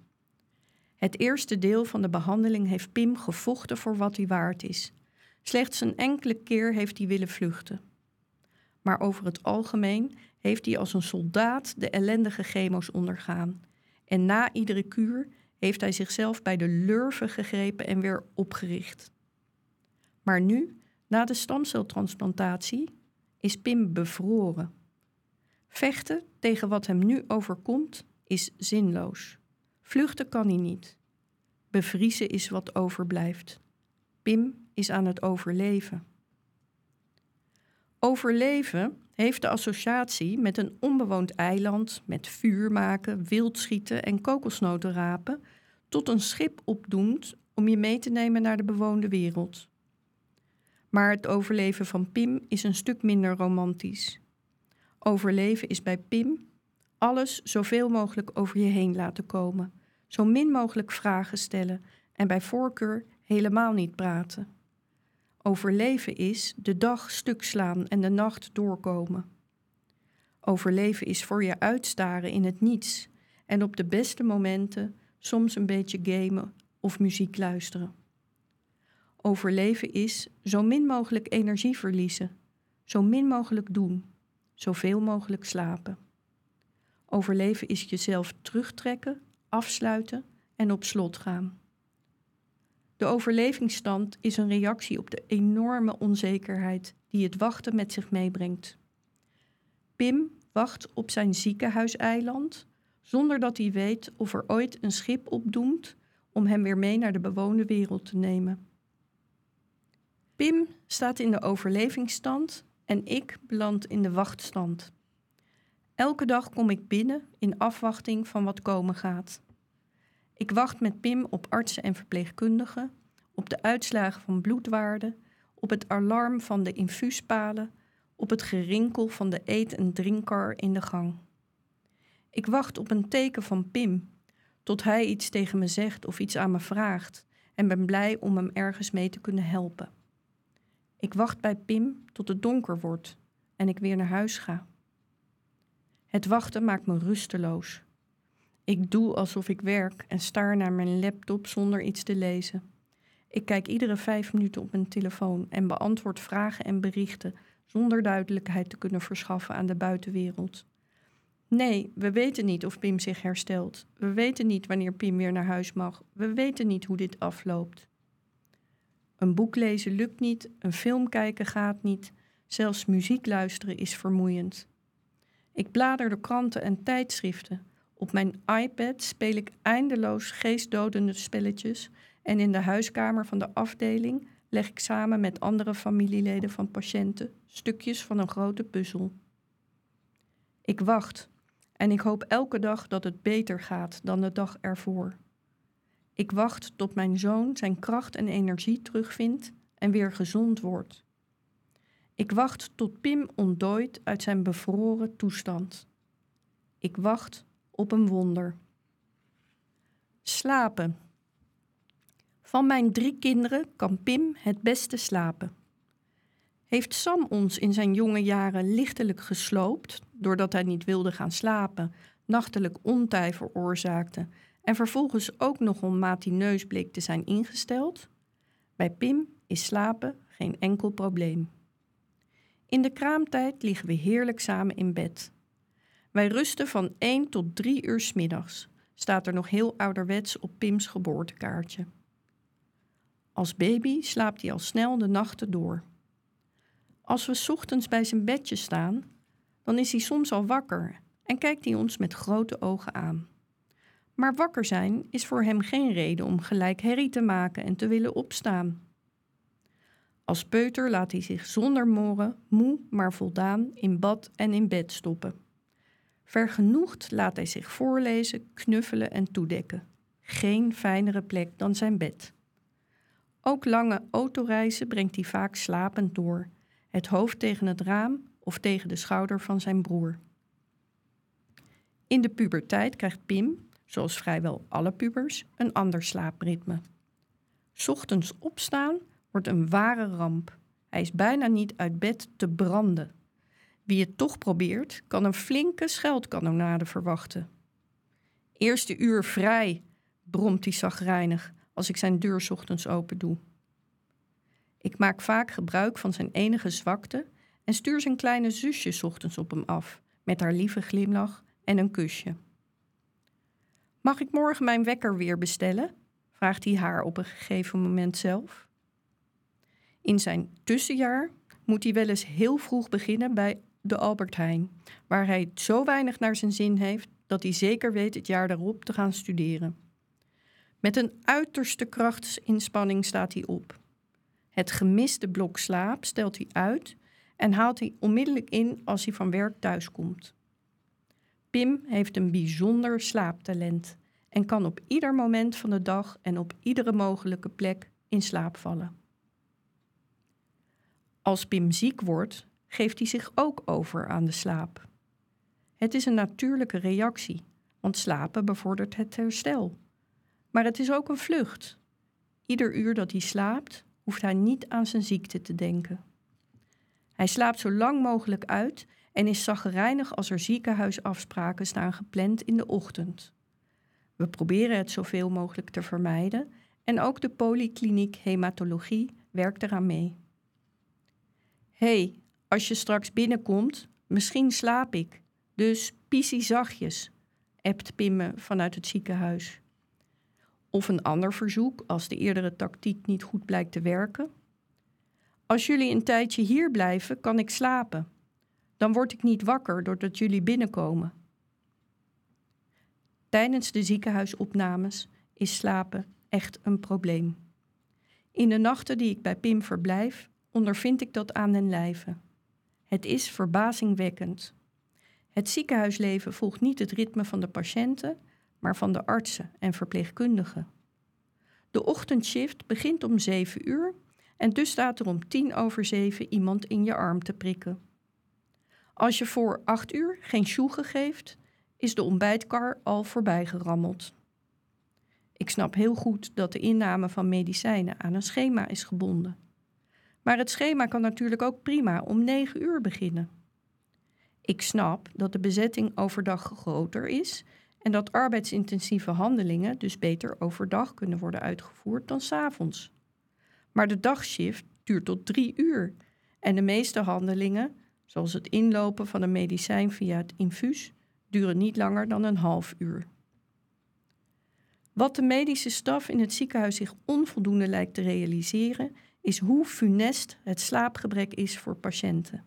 Het eerste deel van de behandeling heeft Pim gevochten voor wat hij waard is. Slechts een enkele keer heeft hij willen vluchten. Maar over het algemeen heeft hij als een soldaat de ellendige chemo's ondergaan. En na iedere kuur heeft hij zichzelf bij de lurven gegrepen en weer opgericht. Maar nu, na de stamceltransplantatie, is Pim bevroren. Vechten tegen wat hem nu overkomt is zinloos. Vluchten kan hij niet. Bevriezen is wat overblijft. Pim is aan het overleven. Overleven heeft de associatie met een onbewoond eiland met vuur maken, wildschieten en kokosnoten rapen, tot een schip opdoemt om je mee te nemen naar de bewoonde wereld. Maar het overleven van Pim is een stuk minder romantisch. Overleven is bij Pim alles zoveel mogelijk over je heen laten komen, zo min mogelijk vragen stellen en bij voorkeur helemaal niet praten. Overleven is de dag stuk slaan en de nacht doorkomen. Overleven is voor je uitstaren in het niets en op de beste momenten soms een beetje gamen of muziek luisteren. Overleven is zo min mogelijk energie verliezen, zo min mogelijk doen, zoveel mogelijk slapen. Overleven is jezelf terugtrekken, afsluiten en op slot gaan. De overlevingsstand is een reactie op de enorme onzekerheid die het wachten met zich meebrengt. Pim wacht op zijn ziekenhuiseiland zonder dat hij weet of er ooit een schip opdoemt om hem weer mee naar de bewoonde wereld te nemen. Pim staat in de overlevingsstand en ik beland in de wachtstand. Elke dag kom ik binnen in afwachting van wat komen gaat. Ik wacht met Pim op artsen en verpleegkundigen, op de uitslagen van bloedwaarden, op het alarm van de infuuspalen, op het gerinkel van de eet- en drinkkar in de gang. Ik wacht op een teken van Pim, tot hij iets tegen me zegt of iets aan me vraagt, en ben blij om hem ergens mee te kunnen helpen. Ik wacht bij Pim tot het donker wordt en ik weer naar huis ga. Het wachten maakt me rusteloos. Ik doe alsof ik werk en staar naar mijn laptop zonder iets te lezen. Ik kijk iedere vijf minuten op mijn telefoon en beantwoord vragen en berichten zonder duidelijkheid te kunnen verschaffen aan de buitenwereld. Nee, we weten niet of Pim zich herstelt. We weten niet wanneer Pim weer naar huis mag. We weten niet hoe dit afloopt. Een boek lezen lukt niet, een film kijken gaat niet, zelfs muziek luisteren is vermoeiend. Ik blader de kranten en tijdschriften. Op mijn iPad speel ik eindeloos geestdodende spelletjes en in de huiskamer van de afdeling leg ik samen met andere familieleden van patiënten stukjes van een grote puzzel. Ik wacht en ik hoop elke dag dat het beter gaat dan de dag ervoor. Ik wacht tot mijn zoon zijn kracht en energie terugvindt en weer gezond wordt. Ik wacht tot Pim ontdooit uit zijn bevroren toestand. Ik wacht op een wonder. Slapen. Van mijn drie kinderen kan Pim het beste slapen. Heeft Sam ons in zijn jonge jaren lichtelijk gesloopt doordat hij niet wilde gaan slapen, nachtelijk ontij veroorzaakte en vervolgens ook nog om matineus bleek te zijn ingesteld? Bij Pim is slapen geen enkel probleem. In de kraamtijd liggen we heerlijk samen in bed. Wij rusten van 1 tot 3 uur s middags, staat er nog heel ouderwets op Pims geboortekaartje. Als baby slaapt hij al snel de nachten door. Als we ochtends bij zijn bedje staan, dan is hij soms al wakker en kijkt hij ons met grote ogen aan. Maar wakker zijn is voor hem geen reden om gelijk herrie te maken en te willen opstaan. Als peuter laat hij zich zonder moren, moe maar voldaan, in bad en in bed stoppen. Vergenoegd laat hij zich voorlezen, knuffelen en toedekken. Geen fijnere plek dan zijn bed. Ook lange autoreizen brengt hij vaak slapend door, het hoofd tegen het raam of tegen de schouder van zijn broer. In de puberteit krijgt Pim, zoals vrijwel alle pubers, een ander slaapritme. Ochtends opstaan wordt een ware ramp. Hij is bijna niet uit bed te branden. Wie het toch probeert, kan een flinke scheldkanonade verwachten. Eerste uur vrij, bromt hij zagrijnig als ik zijn deur ochtends open doe. Ik maak vaak gebruik van zijn enige zwakte en stuur zijn kleine zusje ochtends op hem af, met haar lieve glimlach en een kusje. Mag ik morgen mijn wekker weer bestellen? vraagt hij haar op een gegeven moment zelf. In zijn tussenjaar moet hij wel eens heel vroeg beginnen bij de Albert Heijn, waar hij zo weinig naar zijn zin heeft dat hij zeker weet het jaar daarop te gaan studeren. Met een uiterste krachtsinspanning staat hij op. Het gemiste blok slaap stelt hij uit en haalt hij onmiddellijk in als hij van werk thuiskomt. Pim heeft een bijzonder slaaptalent en kan op ieder moment van de dag en op iedere mogelijke plek in slaap vallen. Als Pim ziek wordt, geeft hij zich ook over aan de slaap. Het is een natuurlijke reactie, want slapen bevordert het herstel. Maar het is ook een vlucht. Ieder uur dat hij slaapt, hoeft hij niet aan zijn ziekte te denken. Hij slaapt zo lang mogelijk uit en is zaggerijnig als er ziekenhuisafspraken staan gepland in de ochtend. We proberen het zoveel mogelijk te vermijden en ook de polykliniek hematologie werkt eraan mee. hey, als je straks binnenkomt, misschien slaap ik, dus pissie zachtjes, ebt Pimme vanuit het ziekenhuis. Of een ander verzoek als de eerdere tactiek niet goed blijkt te werken. Als jullie een tijdje hier blijven, kan ik slapen. Dan word ik niet wakker doordat jullie binnenkomen. Tijdens de ziekenhuisopnames is slapen echt een probleem. In de nachten die ik bij Pim verblijf, ondervind ik dat aan den lijve. Het is verbazingwekkend. Het ziekenhuisleven volgt niet het ritme van de patiënten, maar van de artsen en verpleegkundigen. De ochtendshift begint om 7 uur en dus staat er om tien over zeven iemand in je arm te prikken. Als je voor 8 uur geen sjoegen geeft, is de ontbijtkar al voorbij gerammeld. Ik snap heel goed dat de inname van medicijnen aan een schema is gebonden. Maar het schema kan natuurlijk ook prima om 9 uur beginnen. Ik snap dat de bezetting overdag groter is en dat arbeidsintensieve handelingen dus beter overdag kunnen worden uitgevoerd dan s'avonds. Maar de dagshift duurt tot drie uur en de meeste handelingen, zoals het inlopen van een medicijn via het infuus, duren niet langer dan een half uur. Wat de medische staf in het ziekenhuis zich onvoldoende lijkt te realiseren, is hoe funest het slaapgebrek is voor patiënten.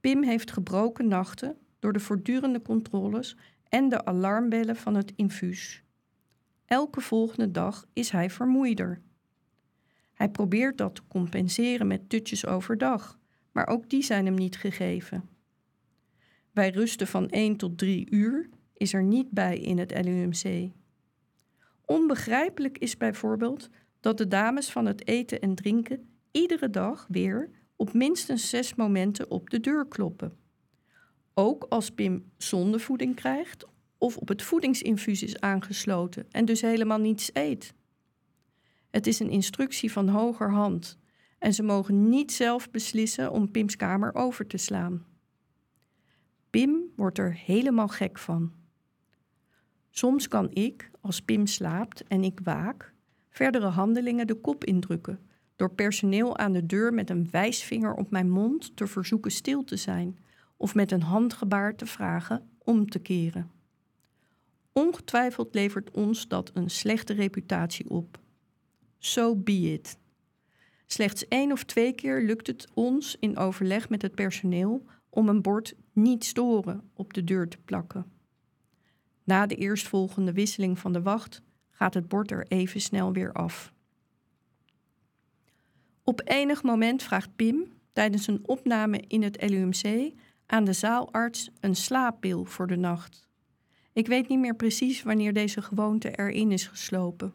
Pim heeft gebroken nachten door de voortdurende controles en de alarmbellen van het infuus. Elke volgende dag is hij vermoeider. Hij probeert dat te compenseren met tutjes overdag, maar ook die zijn hem niet gegeven. Bij rusten van 1 tot 3 uur is er niet bij in het LUMC. Onbegrijpelijk is bijvoorbeeld dat de dames van het eten en drinken iedere dag weer op minstens zes momenten op de deur kloppen. Ook als Pim zondevoeding krijgt of op het voedingsinfuus is aangesloten en dus helemaal niets eet. Het is een instructie van hoger hand en ze mogen niet zelf beslissen om Pims kamer over te slaan. Pim wordt er helemaal gek van. Soms kan ik, als Pim slaapt en ik waak, verdere handelingen de kop indrukken door personeel aan de deur met een wijsvinger op mijn mond te verzoeken stil te zijn of met een handgebaar te vragen om te keren. Ongetwijfeld levert ons dat een slechte reputatie op. So be it. Slechts één of twee keer lukt het ons in overleg met het personeel om een bord niet storen op de deur te plakken. Na de eerstvolgende wisseling van de wacht gaat het bord er even snel weer af. Op enig moment vraagt Pim tijdens een opname in het LUMC aan de zaalarts een slaappil voor de nacht. Ik weet niet meer precies wanneer deze gewoonte erin is geslopen.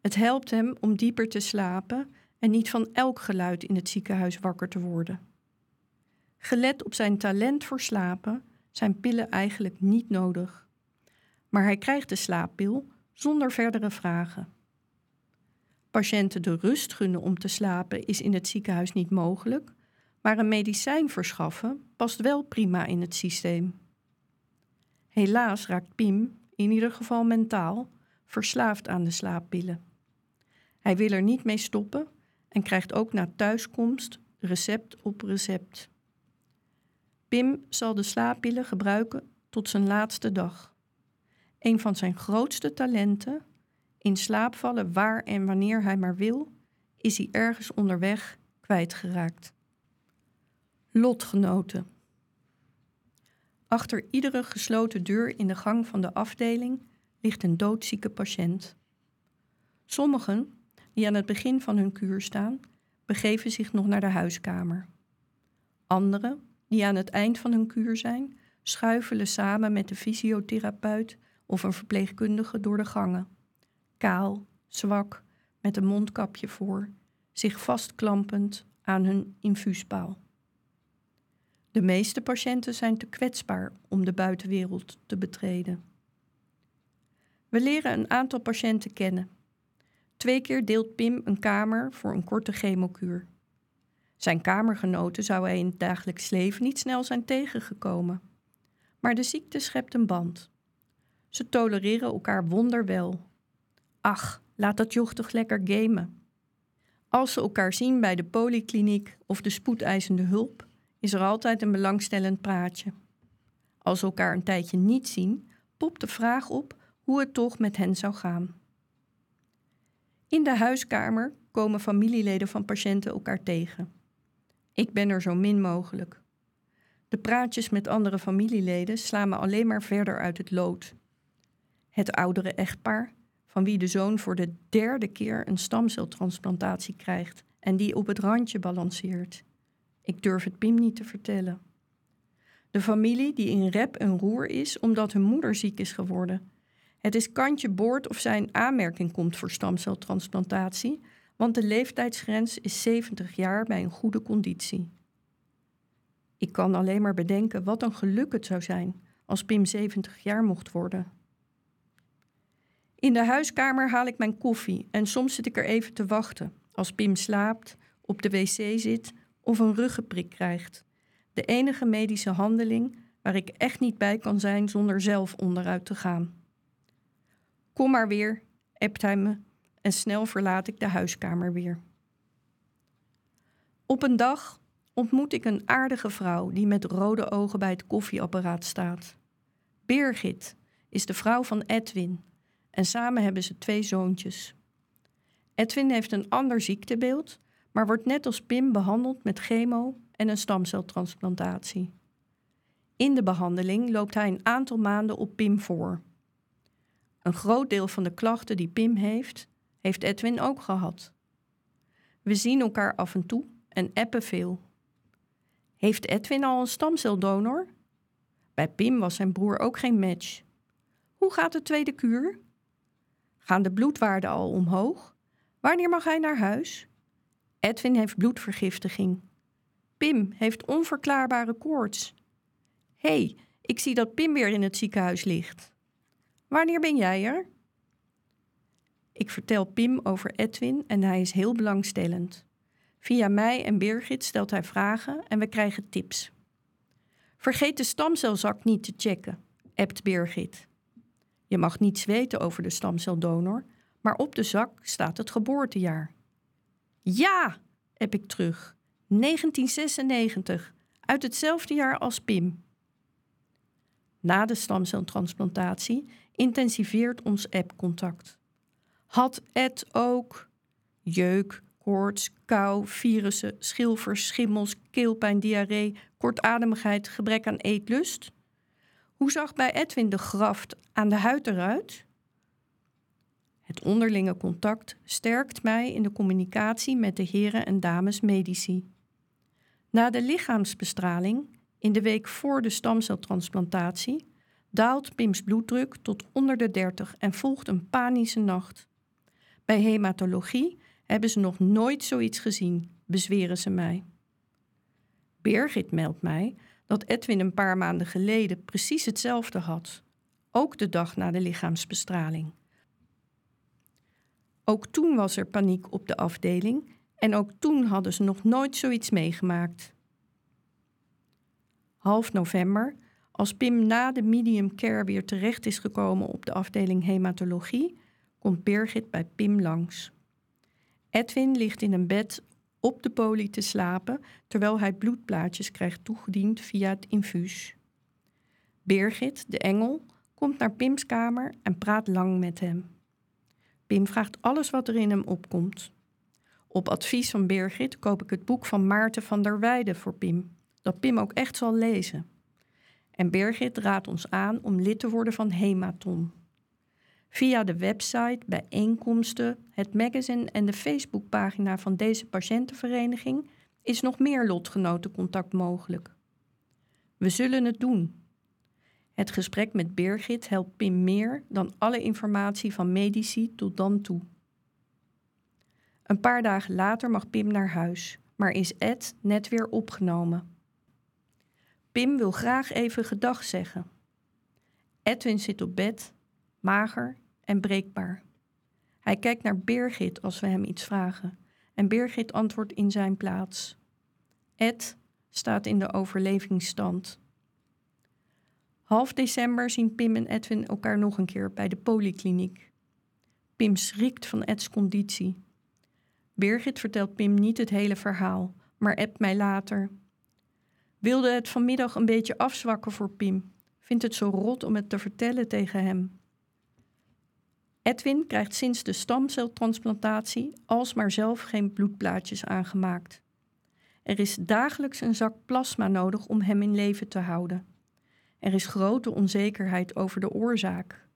Het helpt hem om dieper te slapen en niet van elk geluid in het ziekenhuis wakker te worden. Gelet op zijn talent voor slapen zijn pillen eigenlijk niet nodig. Maar hij krijgt de slaappil zonder verdere vragen. Patiënten de rust gunnen om te slapen is in het ziekenhuis niet mogelijk, maar een medicijn verschaffen past wel prima in het systeem. Helaas raakt Piem, in ieder geval mentaal, verslaafd aan de slaappillen. Hij wil er niet mee stoppen en krijgt ook na thuiskomst recept op recept. Pim zal de slaappillen gebruiken tot zijn laatste dag. Een van zijn grootste talenten, in slaap vallen waar en wanneer hij maar wil, is hij ergens onderweg kwijtgeraakt. Lotgenoten. Achter iedere gesloten deur in de gang van de afdeling ligt een doodzieke patiënt. Sommigen, die aan het begin van hun kuur staan, begeven zich nog naar de huiskamer. Anderen, die aan het eind van hun kuur zijn, schuifelen samen met de fysiotherapeut of een verpleegkundige door de gangen. Kaal, zwak, met een mondkapje voor, zich vastklampend aan hun infuuspaal. De meeste patiënten zijn te kwetsbaar om de buitenwereld te betreden. We leren een aantal patiënten kennen. Twee keer deelt Pim een kamer voor een korte chemokuur. Zijn kamergenoten zou hij in het dagelijks leven niet snel zijn tegengekomen. Maar de ziekte schept een band. Ze tolereren elkaar wonderwel. Ach, laat dat joch toch lekker gamen. Als ze elkaar zien bij de polykliniek of de spoedeisende hulp, is er altijd een belangstellend praatje. Als ze elkaar een tijdje niet zien, popt de vraag op hoe het toch met hen zou gaan. In de huiskamer komen familieleden van patiënten elkaar tegen. Ik ben er zo min mogelijk. De praatjes met andere familieleden slaan me alleen maar verder uit het lood. Het oudere echtpaar, van wie de zoon voor de derde keer een stamceltransplantatie krijgt en die op het randje balanceert. Ik durf het Pim niet te vertellen. De familie die in rep en roer is omdat hun moeder ziek is geworden. Het is kantje boord of zij in aanmerking komt voor stamceltransplantatie, want de leeftijdsgrens is 70 jaar bij een goede conditie. Ik kan alleen maar bedenken wat een geluk het zou zijn als Pim 70 jaar mocht worden. In de huiskamer haal ik mijn koffie en soms zit ik er even te wachten als Pim slaapt, op de wc zit of een ruggenprik krijgt. De enige medische handeling waar ik echt niet bij kan zijn zonder zelf onderuit te gaan. Kom maar weer, appt hij me en snel verlaat ik de huiskamer weer. Op een dag ontmoet ik een aardige vrouw die met rode ogen bij het koffieapparaat staat. Birgit is de vrouw van Edwin en samen hebben ze twee zoontjes. Edwin heeft een ander ziektebeeld, maar wordt net als Pim behandeld met chemo en een stamceltransplantatie. In de behandeling loopt hij een aantal maanden op Pim voor. Een groot deel van de klachten die Pim heeft, heeft Edwin ook gehad. We zien elkaar af en toe en appen veel. Heeft Edwin al een stamceldonor? Bij Pim was zijn broer ook geen match. Hoe gaat de tweede kuur? Gaan de bloedwaarden al omhoog? Wanneer mag hij naar huis? Edwin heeft bloedvergiftiging. Pim heeft onverklaarbare koorts. Hé, hey, ik zie dat Pim weer in het ziekenhuis ligt. Wanneer ben jij er? Ik vertel Pim over Edwin en hij is heel belangstellend. Via mij en Birgit stelt hij vragen en we krijgen tips. Vergeet de stamcelzak niet te checken, appt Birgit. Je mag niets weten over de stamceldonor, maar op de zak staat het geboortejaar. Ja, heb ik terug. 1996, uit hetzelfde jaar als Pim. Na de stamceltransplantatie intensiveert ons app-contact. Had Ed ook jeuk, koorts, kou, virussen, schilfers, schimmels, keelpijn, diarree, kortademigheid, gebrek aan eetlust? Hoe zag bij Edwin de graft aan de huid eruit? Het onderlinge contact sterkt mij in de communicatie met de heren en dames medici. Na de lichaamsbestraling, in de week voor de stamceltransplantatie, daalt Pims bloeddruk tot onder de 30 en volgt een panische nacht. Bij hematologie hebben ze nog nooit zoiets gezien, bezweren ze mij. Birgit meldt mij dat Edwin een paar maanden geleden precies hetzelfde had, ook de dag na de lichaamsbestraling. Ook toen was er paniek op de afdeling en ook toen hadden ze nog nooit zoiets meegemaakt. Half november, als Pim na de medium care weer terecht is gekomen op de afdeling hematologie, komt Birgit bij Pim langs. Edwin ligt in een bed op de poli te slapen terwijl hij bloedplaatjes krijgt toegediend via het infuus. Birgit, de engel, komt naar Pims kamer en praat lang met hem. Pim vraagt alles wat er in hem opkomt. Op advies van Birgit koop ik het boek van Maarten van der Weijden voor Pim, dat Pim ook echt zal lezen. En Birgit raadt ons aan om lid te worden van Hematon. Via de website, bijeenkomsten, het magazine en de Facebookpagina van deze patiëntenvereniging is nog meer lotgenotencontact mogelijk. We zullen het doen. Het gesprek met Birgit helpt Pim meer dan alle informatie van medici tot dan toe. Een paar dagen later mag Pim naar huis, maar is Ed net weer opgenomen. Pim wil graag even gedag zeggen. Edwin zit op bed, mager en breekbaar. Hij kijkt naar Birgit als we hem iets vragen en Birgit antwoordt in zijn plaats. Ed staat in de overlevingsstand. Half december zien Pim en Edwin elkaar nog een keer bij de polykliniek. Pim schrikt van Eds conditie. Birgit vertelt Pim niet het hele verhaal, maar appt mij later. Wilde het vanmiddag een beetje afzwakken voor Pim. Vindt het zo rot om het te vertellen tegen hem. Edwin krijgt sinds de stamceltransplantatie alsmaar zelf geen bloedplaatjes aangemaakt. Er is dagelijks een zak plasma nodig om hem in leven te houden. Er is grote onzekerheid over de oorzaak.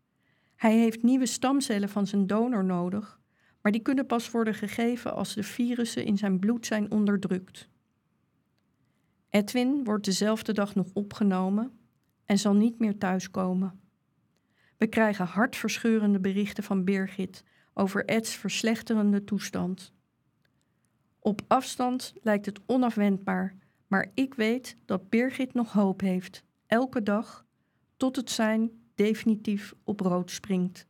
Hij heeft nieuwe stamcellen van zijn donor nodig, maar die kunnen pas worden gegeven als de virussen in zijn bloed zijn onderdrukt. Edwin wordt dezelfde dag nog opgenomen en zal niet meer thuiskomen. We krijgen hartverscheurende berichten van Birgit over Eds verslechterende toestand. Op afstand lijkt het onafwendbaar, maar ik weet dat Birgit nog hoop heeft, elke dag, tot het zijn definitief op rood springt.